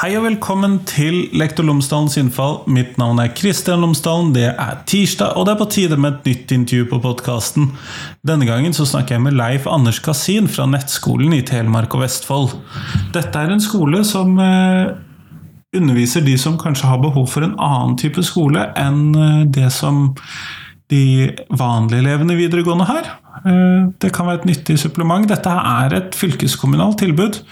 Hei og velkommen til Lektor Lomsdalens innfall. Mitt navn er Kristian Lomsdalen. Det er tirsdag, og det er på tide med et nytt intervju på podkasten. Denne gangen så snakker jeg med Leif Anders Kasin fra Nettskolen i Telemark og Vestfold. Dette er en skole som eh, underviser de som kanskje har behov for en annen type skole enn eh, det som de vanlige elevene videregående har. Eh, det kan være et nyttig supplement. Dette er et fylkeskommunalt tilbud.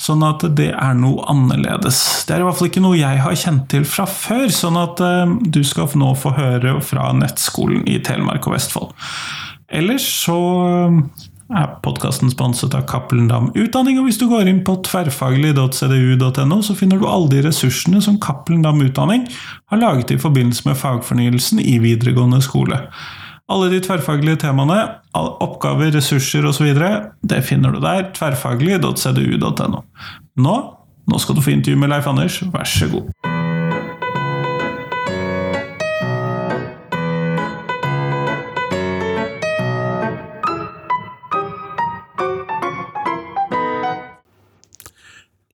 Sånn at det er noe annerledes. Det er i hvert fall ikke noe jeg har kjent til fra før, sånn at uh, du skal nå få høre fra nettskolen i Telemark og Vestfold. Ellers så uh, er podkasten sponset av Cappelen Dam Utdanning, og hvis du går inn på tverrfaglig.cdu.no, så finner du alle de ressursene som Cappelen Dam Utdanning har laget i forbindelse med fagfornyelsen i videregående skole. Alle de tverrfaglige temaene, oppgaver, ressurser osv., det finner du der. Tverrfaglig.cdu.no. Nå, nå skal du få intervju med Leif Anders, vær så god.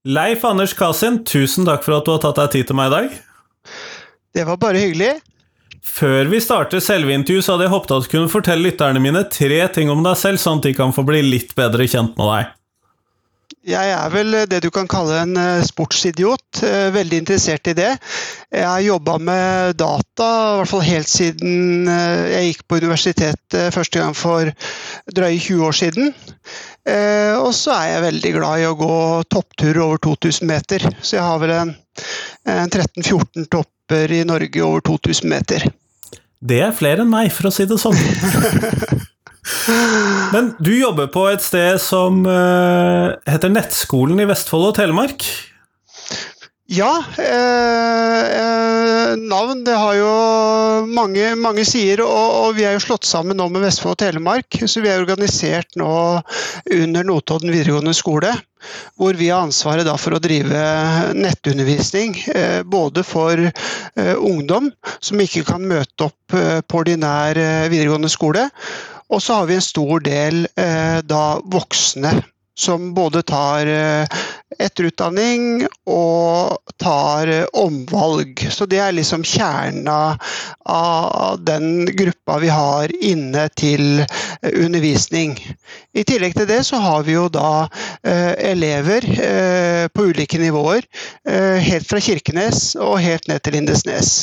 Leif Anders Kasin, tusen takk for at du har tatt deg tid til meg i dag. Det var bare hyggelig. Før vi starter selve intervjuet, så hadde jeg håpet at du kunne fortelle lytterne mine tre ting om deg selv, sånn at de kan få bli litt bedre kjent med deg. Jeg er vel det du kan kalle en eh, sportsidiot. Eh, veldig interessert i det. Jeg har jobba med data, i hvert fall helt siden eh, jeg gikk på universitetet første gang for drøye 20 år siden. Og så er jeg veldig glad i å gå toppturer over 2000 meter. Så jeg har vel en, en 13-14 topper i Norge over 2000 meter. Det er flere enn meg, for å si det sånn. Men du jobber på et sted som uh, heter Nettskolen i Vestfold og Telemark? Ja. Eh, eh, navn det har jo mange, mange sider, og, og, vi er jo slått sammen nå med Vestfold og Telemark. Så vi er organisert nå under Notodden videregående skole. Hvor vi har ansvaret for å drive nettundervisning. Eh, både for eh, ungdom som ikke kan møte opp eh, på ordinær eh, videregående skole. Og så har vi en stor del da voksne som både tar eh, etterutdanning og tar eh, omvalg. Så det er liksom kjerna av den gruppa vi har inne til eh, undervisning. I tillegg til det så har vi jo da elever på ulike nivåer. Helt fra Kirkenes og helt ned til Lindesnes.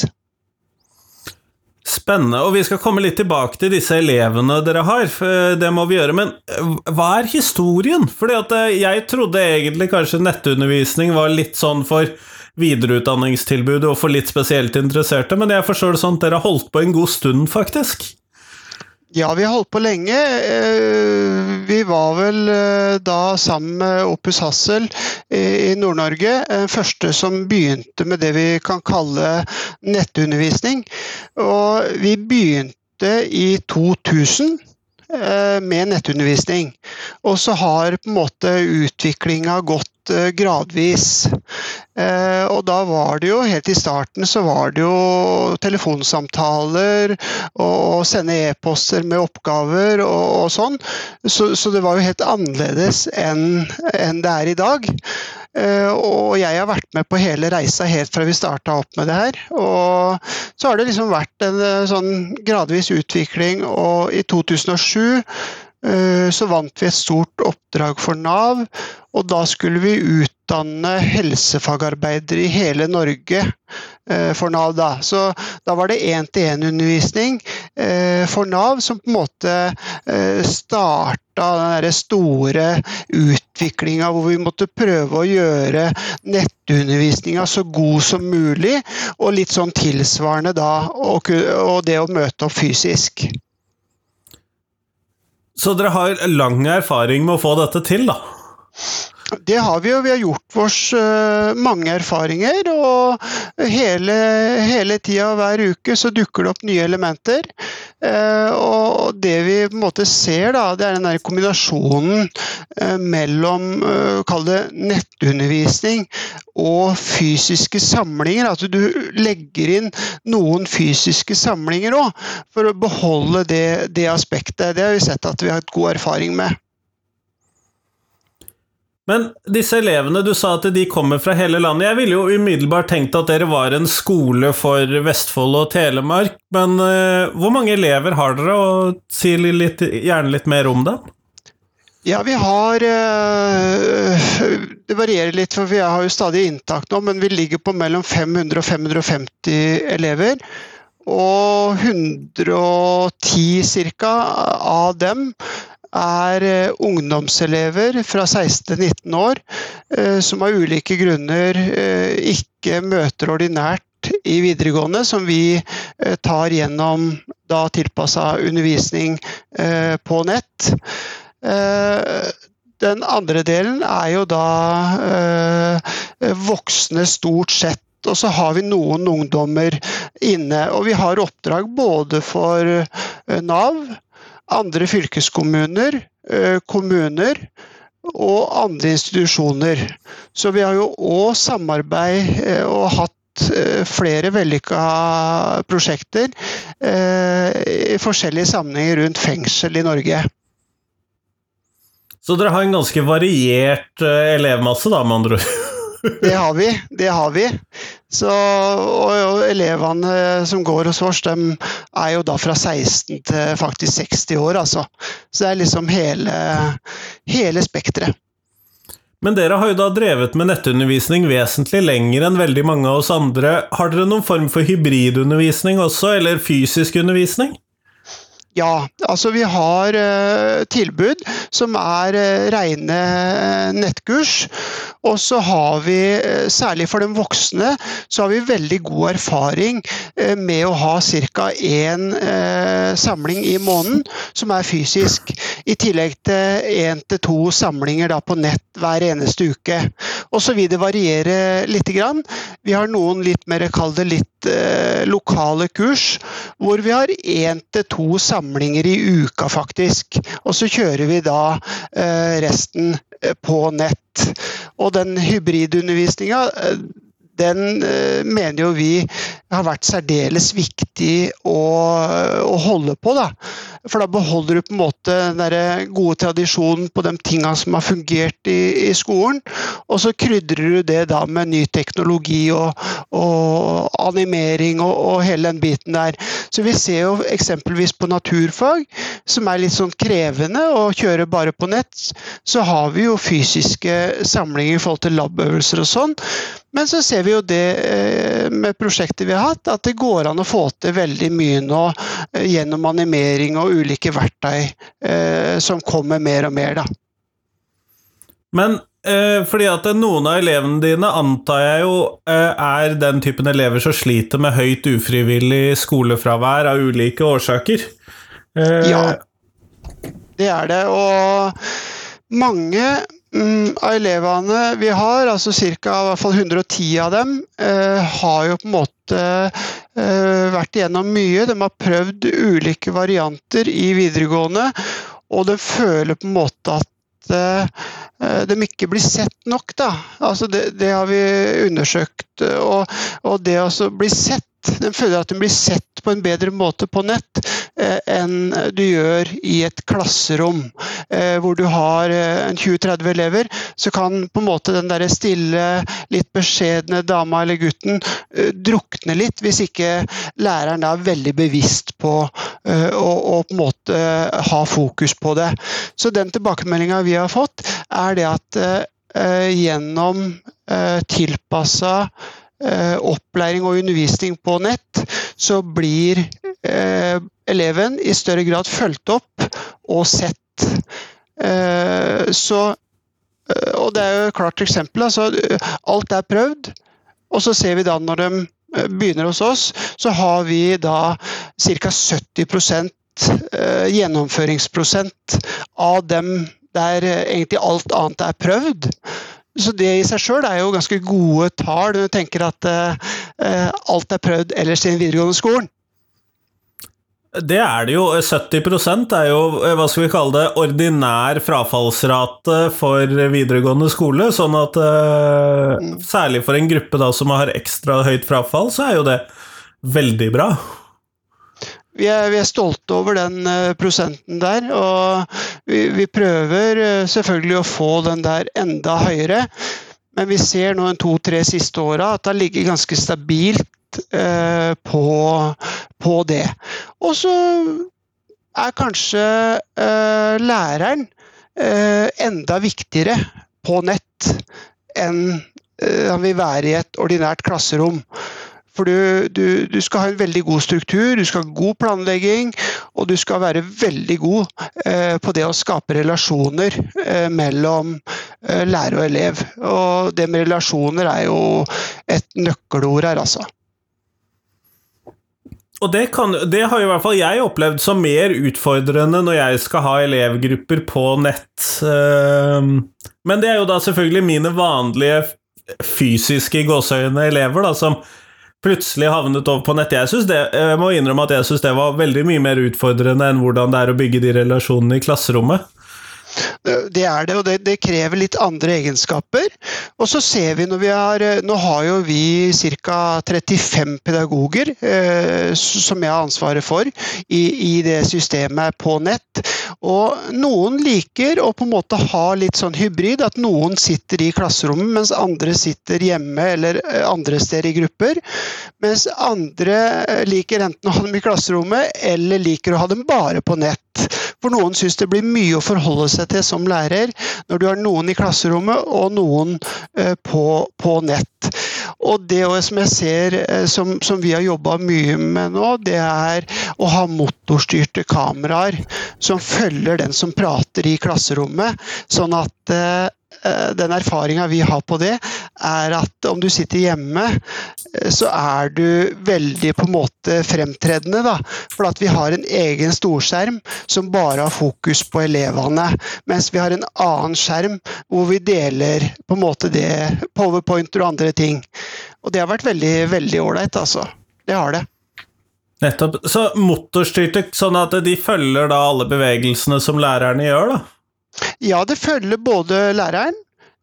Spennende. Og vi skal komme litt tilbake til disse elevene dere har, det må vi gjøre. Men eh, hva er historien? Fordi at eh, jeg trodde egentlig kanskje nettundervisning var litt sånn for videreutdanningstilbudet og for litt spesielt interesserte, men jeg forstår det sånn at dere har holdt på en god stund, faktisk? Ja, vi har holdt på lenge. Eh, vi var vel eh, da sammen med Opus Hassel i Nord-Norge den første som begynte med det vi kan kalle nettundervisning. Og vi begynte i 2000 med nettundervisning. Og så har på en måte utviklinga gått gradvis. Eh, og da var det jo, helt i starten, så var det jo telefonsamtaler og sende e-poster med oppgaver og, og sånn. Så, så, det var jo helt annerledes enn, enn det er i dag. Uh, og jeg har vært med på hele reisa helt fra vi starta opp med det her. Og så har det liksom vært en eh, sånn gradvis utvikling, og i 2007 Eh, så vant vi et stort oppdrag for Nav, og da skulle vi utdanne helsefagarbeidere i hele Norge eh, for Nav. Da. Så da var det én-til-én-undervisning eh, for Nav som på en måte starta den store utviklinga hvor vi måtte prøve å gjøre nettundervisninga så god som mulig, og litt sånn tilsvarende da, og det å møte opp fysisk. Så dere har lang erfaring med å få dette til, da? Det har vi jo. Vi har gjort oss uh, mange erfaringer. Og hele, hele tida hver uke så dukker det opp nye elementer. Uh, og det vi på en måte ser, da, det er den der kombinasjonen uh, mellom Kall det nettundervisning og fysiske samlinger. At du legger inn noen fysiske samlinger òg, for å beholde det, det aspektet. Det har vi sett at vi har hatt god erfaring med. Men disse elevene, du sa at de kommer fra hele landet. Jeg ville jo umiddelbart tenkt at dere var en skole for Vestfold og Telemark, men uh, hvor mange elever har dere, og si litt, gjerne litt mer om det? Ja, vi har uh, Det varierer litt, for vi har jo stadig inntak nå, men vi ligger på mellom 500 og 550 elever. Og 110 ca. av dem er eh, ungdomselever fra 16 til 19 år eh, som av ulike grunner eh, ikke møter ordinært i videregående, som vi tar gjennom da tilpassa undervisning på nett. Den andre delen er jo da voksne stort sett og så har vi noen ungdommer inne. Og vi har oppdrag både for Nav, andre fylkeskommuner, eh, kommuner og andre institusjoner. Så vi har jo òg samarbeid eh, og hatt eh, flere vellykka prosjekter i forskjellige sammenhenger rundt fengsel i Norge. Så dere har en ganske variert elevmasse, da, med andre ord? Det har vi. Det har vi. Så, og, og, elevene som går hos oss, de er jo da fra 16 til faktisk 60 år, altså. Så det er liksom hele, hele spekteret. Men dere har jo da drevet med nettundervisning vesentlig lenger enn veldig mange av oss andre. Har dere noen form for hybridundervisning også, eller fysisk undervisning? Ja, altså vi har uh, tilbud som er uh, rene nettkurs. Og så har vi, særlig for de voksne, så har vi veldig god erfaring med å ha ca. én samling i måneden som er fysisk. I tillegg til én til to samlinger på nett hver eneste uke. Og så vil det variere litt. Vi har noen litt mer, kall det litt lokale kurs, hvor vi har én til to samlinger i uka, faktisk. Og så kjører vi da eh, resten eh, på nett. Og den hybridundervisninga eh, den mener jo vi har vært særdeles viktig å, å holde på. Da. For da beholder du på en måte den gode tradisjonen på de tinga som har fungert i, i, skolen. Og så krydrer du det da med ny teknologi og, og animering og, og, hele den biten der. Så vi ser jo eksempelvis på naturfag, som er litt sånn krevende å kjøre bare på nett, så har vi jo fysiske samlinger i forhold til labøvelser og sånn. Men så ser vi jo det eh, med prosjektet vi har hatt, at det går an å få til veldig mye nå eh, gjennom animering og ulike verktøy eh, som kommer mer og mer, da. Men fordi at noen av elevene dine antar jeg jo er den typen elever som sliter med høyt ufrivillig skolefravær av ulike årsaker? Ja, det er det. Og mange av elevene vi har, altså ca. 110 av dem, eh, har jo på en måte eh, vært igjennom mye. De har prøvd ulike varianter i videregående, og de føler på en måte at eh, de ikke blir sett nok. Da. Altså det, det har vi undersøkt. Og, og det å bli sett de føler at de blir sett på en bedre måte på nett enn du gjør i et klasserom. Eh, hvor du har eh, 20-30 elever, så kan på en måte den der stille, litt beskjedne dama eller gutten eh, drukne litt, hvis ikke læreren er veldig bevisst på eh, å, på en måte ha fokus på det. Så den tilbakemeldinga vi har fått, er det at eh, gjennom eh, tilpassa Eh, opplæring og undervisning på nett, så blir eh, eleven i større grad fulgt opp og sett. Eh, så, og det er jo et klart eksempel. Altså, alt er prøvd, og så ser vi da når de begynner hos oss, så har vi da ca. 70% gjennomføringsprosent av dem der egentlig alt annet er prøvd. Så det i seg sjøl er jo ganske gode tall når du tenker at alt er prøvd ellers i den videregående skolen. Det er det jo. 70 er jo eh, hva skal vi kalle det, ordinær frafallsrate for videregående skole. Sånn at uh, særlig for en gruppe da som har ekstra høyt frafall, så er jo det veldig bra. vi er, vi er, stolte over den uh, prosenten der. Og vi, vi, prøver selvfølgelig å få den der enda høyere. Men vi ser nå en to-tre siste åra at det har ligget ganske stabilt uh, på, på, det. Og så er kanskje læreren enda viktigere på nett enn han vil være i et ordinært klasserom. For du, du, du, skal ha en veldig god struktur, du skal ha god planlegging, og du skal være veldig god eh, på det å skape relasjoner eh, mellom eh, lærer og elev. Og det med relasjoner er jo et nøkkelord her, altså. Og det, kan, det, har i hvert fall jeg opplevd som mer utfordrende når jeg skal ha elevgrupper på nett. Eh, men det er jo da selvfølgelig mine vanlige fysiske gåseøyne elever, da, som plutselig havnet over på nett. Jeg, det, jeg må innrømme at jeg syns det var veldig mye mer utfordrende enn hvordan det er å bygge de relasjonene i klasserommet. Det er det, og det, det, krever litt andre egenskaper. Og så ser vi når vi har Nå har jo vi ca. 35 pedagoger eh, som jeg har ansvaret for i, i, det systemet på nett. Og noen liker å på en måte ha litt sånn hybrid, at noen sitter i klasserommet mens andre sitter hjemme eller eh, andre steder i grupper. Mens andre eh, liker enten å ha dem i klasserommet eller liker å ha dem bare på nett. For noen syns det blir mye å forholde seg til som lærer når du har noen i klasserommet og noen eh, på, på nett. Og det som jeg ser eh, som, som vi har jobba mye med nå, det er å ha motorstyrte kameraer som følger den som prater i klasserommet. Sånn at eh, den erfaringa vi har på det, er at om du sitter hjemme, eh, så er du veldig på en måte fremtredende. Da. For at vi har en egen storskjerm som bare har fokus på elevene. Mens vi har en annen skjerm hvor vi deler på en måte det, powerpointer og andre ting. Og det har vært veldig veldig ålreit, altså. Det har det. Nettopp. Så motorstyrte, sånn at de følger da alle bevegelsene som lærerne gjør, da? Ja, det følger både læreren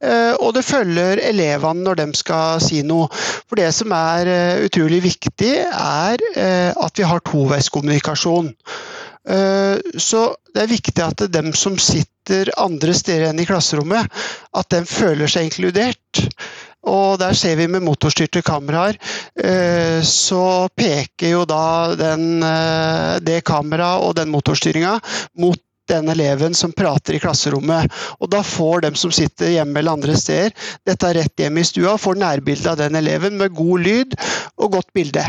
eh, og det følger elevene når de skal si noe. For det som er eh, utrolig viktig, er eh, at vi har toveiskommunikasjon. Så det er viktig at dem som sitter andre steder enn i klasserommet, at de føler seg inkludert. Og der ser vi med motorstyrte kameraer, så peker jo da den, det kameraet og den motorstyringa mot den eleven som prater i klasserommet. Og da får dem som sitter hjemme eller andre steder, dette rett hjem i stua, får nærbilde av den eleven med god lyd og godt bilde.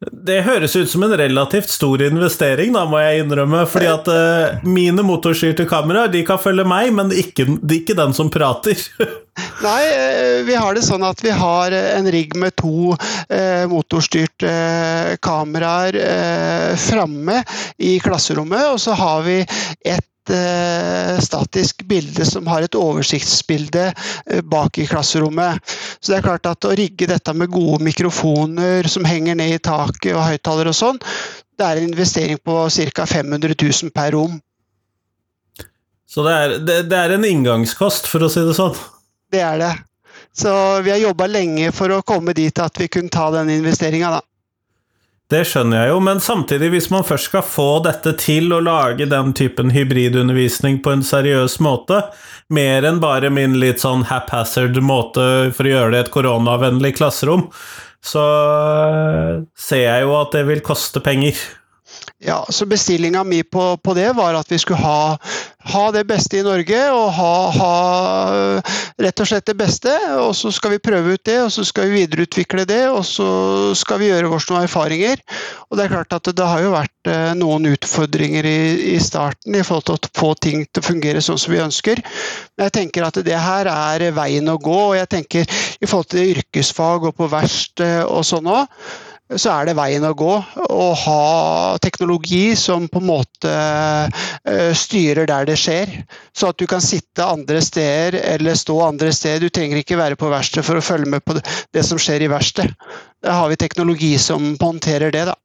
Det høres ut som en relativt stor investering, da, må jeg innrømme. fordi at uh, mine motorstyrte kameraer de kan følge meg, men ikke, ikke den som prater. Nei, eh, vi har det sånn at vi har en rigg med to eh, motorstyrte eh, kameraer eh, framme i klasserommet, og så har vi et statisk bilde som har et oversiktsbilde bak i klasserommet. Så det er klart at å rigge dette med gode mikrofoner som henger ned i taket og høyttalere og sånn, det er en investering på ca. 500 000 per rom. Så det er, det, det er en inngangskost, for å si det sånn? Det er det. Så vi har jobba lenge for å komme dit at vi kunne ta den investeringa, da. Det skjønner jeg jo, men samtidig, hvis man først skal få dette til å lage den typen hybridundervisning på en seriøs måte, mer enn bare min litt sånn haphazard måte for å gjøre det et koronavennlig klasserom, så ser jeg jo at det vil koste penger. Ja, så Bestillinga mi på, på, det var at vi skulle ha, ha det beste i Norge og ha, ha, rett og slett det beste. Og så skal vi prøve ut det, og så skal vi videreutvikle det, og så skal vi gjøre oss noen erfaringer. Og Det er klart at det har jo vært eh, noen utfordringer i, i, starten i forhold til å få ting til å fungere sånn som vi ønsker. Men jeg tenker at det her er veien å gå, og jeg tenker i forhold til yrkesfag og på verksted og sånn òg så er det veien å gå. Å ha teknologi som på en måte eh, styrer der det skjer. Så at du kan sitte andre steder eller stå andre steder. Du trenger ikke være på verkstedet for å følge med på det som skjer i verkstedet. Da har vi teknologi som håndterer det, da.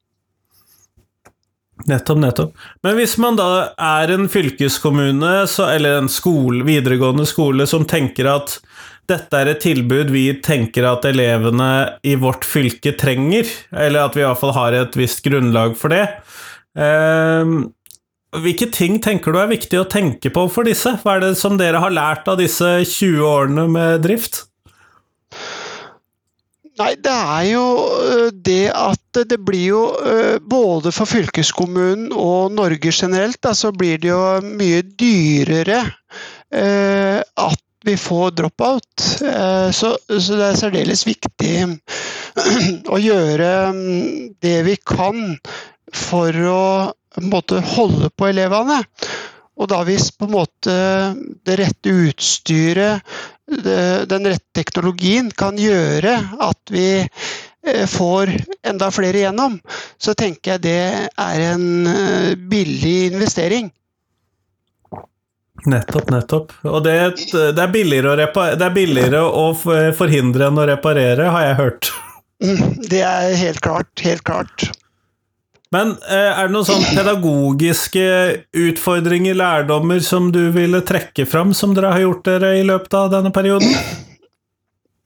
Nettopp, nettopp. Men hvis man da er en fylkeskommune, så, eller en skole, videregående skole, som tenker at dette er et tilbud vi tenker at elevene i vårt fylke trenger, eller at vi i hvert fall har et visst grunnlag for det, eh, hvilke ting tenker du er viktig å tenke på for disse? Hva er det som dere har lært av disse 20 årene med drift? Nei, det er jo øh, det at det blir jo øh, både for fylkeskommunen og Norge generelt, da, så blir det jo mye dyrere eh, at vi får drop-out. Så, så, det er særdeles viktig å gjøre mm, det vi kan for å måte, holde på elevene. Og da hvis på en måte det rette utstyret, den rette teknologien kan gjøre at vi eh, får enda flere igjennom, så tenker jeg det er en eh, billig investering. Nettopp, nettopp. Og det, det, er billigere å, det er billigere å forhindre enn å reparere, har jeg hørt. Mm, det er helt klart. Helt klart. Men eh, er det noen sånn pedagogiske utfordringer, lærdommer, som du ville trekke fram, som dere har gjort dere i løpet av denne perioden?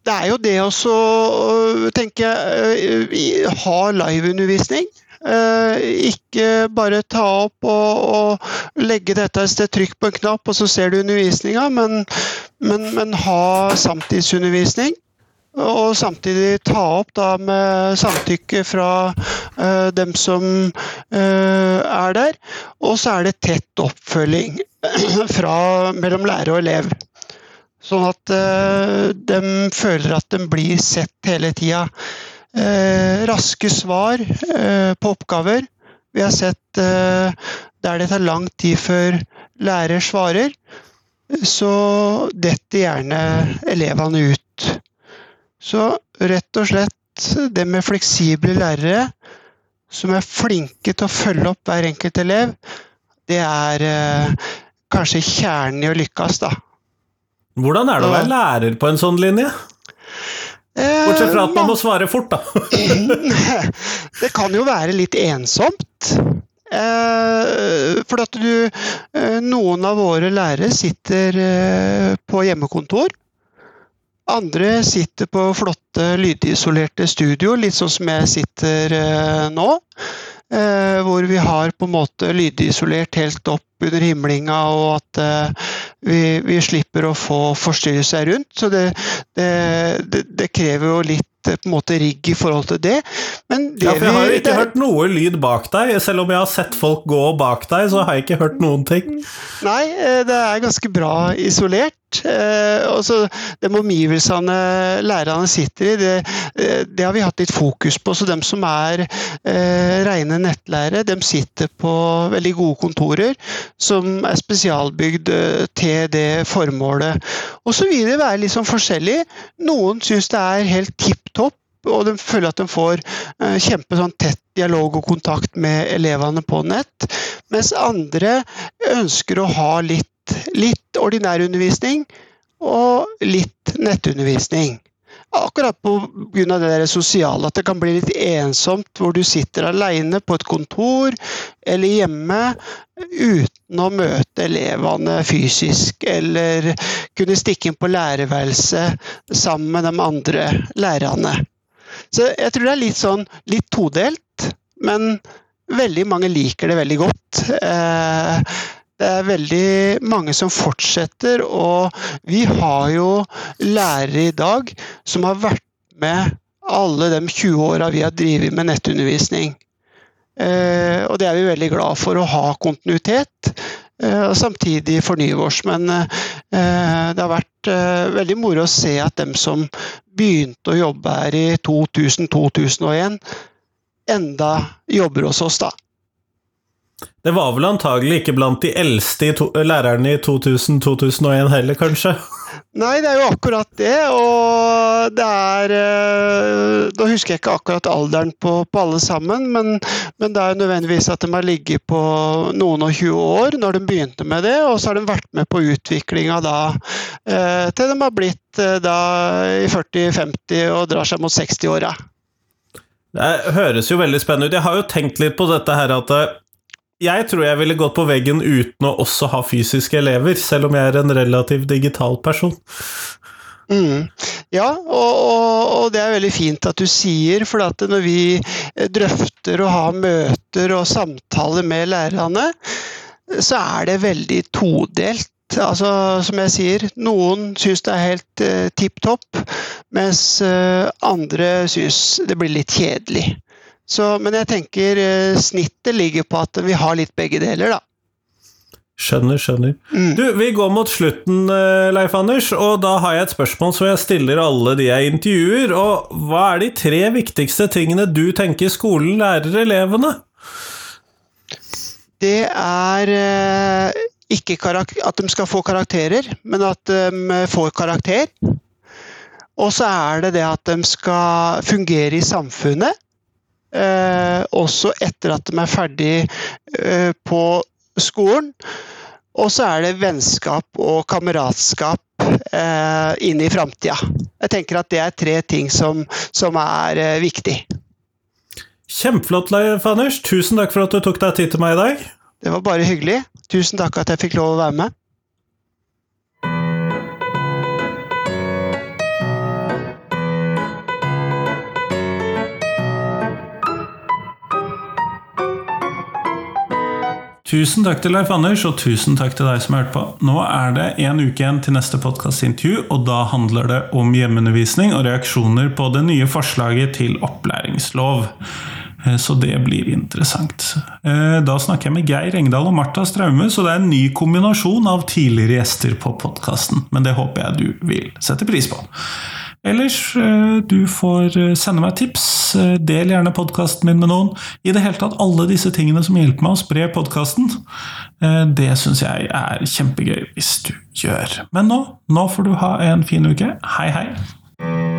Det er jo det å øh, tenke øh, ha liveundervisning. Uh, ikke bare ta opp og, og legge dette et sted, trykk på en knapp, og så ser du undervisninga, men, men, men ha samtidsundervisning. Og samtidig ta opp da med samtykke fra uh, dem som uh, er der. Og så er det tett oppfølging fra, mellom lærer og elev. Sånn at uh, de føler at de blir sett hele tida. raske svar på oppgaver. Vi har sett der det tar lang tid før lærer svarer, så detter gjerne elevene ut. Så rett og slett det med fleksible lærere som er flinke til å følge opp hver enkelt elev, det er eh, kanskje kjernen i å lykkes, da. Hvordan er det å være lærer på en sånn linje? Bortsett fra at man må svare fort, da. det kan jo være litt ensomt. Eh, for at du eh, Noen av våre lærere sitter på hjemmekontor. Andre sitter på flotte lydisolerte studio, litt sånn som jeg sitter eh, nå. Eh, hvor vi har på en måte lydisolert helt opp under himlinga, og at eh, vi, vi, slipper å få forstyrrelser rundt. Så det, det, det, krever jo litt på en måte rigg i forhold til det. Men det ja, for jeg har ikke hørt noe lyd bak deg. Selv om jeg har sett folk gå bak deg, så har jeg ikke hørt noen ting. Nei, det er ganske bra isolert. Eh, også de omgivelsene lærerne sitter i, det, eh, det, har vi hatt litt fokus på. Så de som er eh, rene nettlærere, de sitter på veldig gode kontorer som er spesialbygd eh, til det formålet. Og så vil det være litt sånn forskjellig. Noen syns det er helt tipp topp og de føler at de får kjempe sånn tett dialog og kontakt med elevene på nett. Mens andre ønsker å ha litt litt ordinær undervisning og litt nettundervisning. Akkurat pga. det der sosiale, at det kan bli litt ensomt hvor du sitter alene på et kontor eller hjemme uten å møte elevene fysisk, eller kunne stikke inn på lærerværelset sammen med de andre lærerne. Så jeg tror det er litt sånn litt todelt, men veldig mange liker det veldig godt. Eh, det er veldig mange som fortsetter, og vi har jo lærere i dag som har vært med alle de 20 åra vi har drevet med nettundervisning. Eh, og det er vi veldig glad for å ha kontinuitet, eh, og samtidig fornye oss. Men eh, det har vært veldig moro å se at dem som begynte å jobbe her i 2000-2001, enda jobber hos oss, da. Det var vel antagelig ikke blant de eldste to lærerne i 2000-2001 heller, kanskje? Nei, det er jo akkurat det, og det er eh, husker jeg ikke akkurat alderen på, på alle sammen, men, men, det er jo nødvendigvis at de har ligget på noen og 20 år når de begynte med det, og så har de vært med på utviklinga da eh, til de har blitt eh, da i 40-50 og drar seg mot 60-åra. Det høres jo veldig spennende ut. Jeg har jo tenkt litt på dette her at jeg tror jeg ville gått på veggen uten å også ha fysiske elever, selv om jeg er en relativt digital person. Mm. Ja, og, og, og, det er veldig fint at du sier, for at når vi drøfter og har møter og samtaler med lærerne, så er det veldig todelt. Altså, som jeg sier, noen syns det er helt eh, tipp topp, mens eh, andre syns det blir litt kjedelig. Så, men jeg tenker uh, snittet ligger på at vi har litt begge deler, da. Skjønner, skjønner. Mm. Du, Vi går mot slutten, eh, Leif Anders, og da har jeg et spørsmål som jeg stiller alle de jeg intervjuer. Og hva er de tre viktigste tingene du tenker skolen lærer elevene? Det er eh, ikke at de skal få karakterer, men at de får karakter. Og så er det det at de skal fungere i samfunnet. Eh, også etter at de er ferdig eh, på skolen. Og så er det vennskap og kameratskap eh, inn i framtida. Jeg tenker at det er tre ting som, som er eh, viktig. Kjempeflott, Leif Anders. Tusen takk for at du tok deg tid til meg i dag. Det var bare hyggelig. Tusen takk at jeg fikk lov å være med. Tusen takk til Leif Anders, og tusen takk til deg som har hørt på. Nå er det en uke igjen til neste podkastintervju, og da handler det om hjemmeundervisning og reaksjoner på det nye forslaget til opplæringslov. Eh, så det blir interessant. Eh, da snakker jeg med Geir Engdahl og Marta Straume, så det er en ny kombinasjon av tidligere gjester på podkasten. Men det håper jeg du vil sette pris på. Ellers, eh, du får eh, sende meg tips. Eh, del gjerne podkasten min med noen. I det hele tatt alle disse tingene som hjelper meg å spre podkasten. Det syns jeg er kjempegøy hvis du gjør. Men nå, nå får du ha en fin uke. Hei, hei!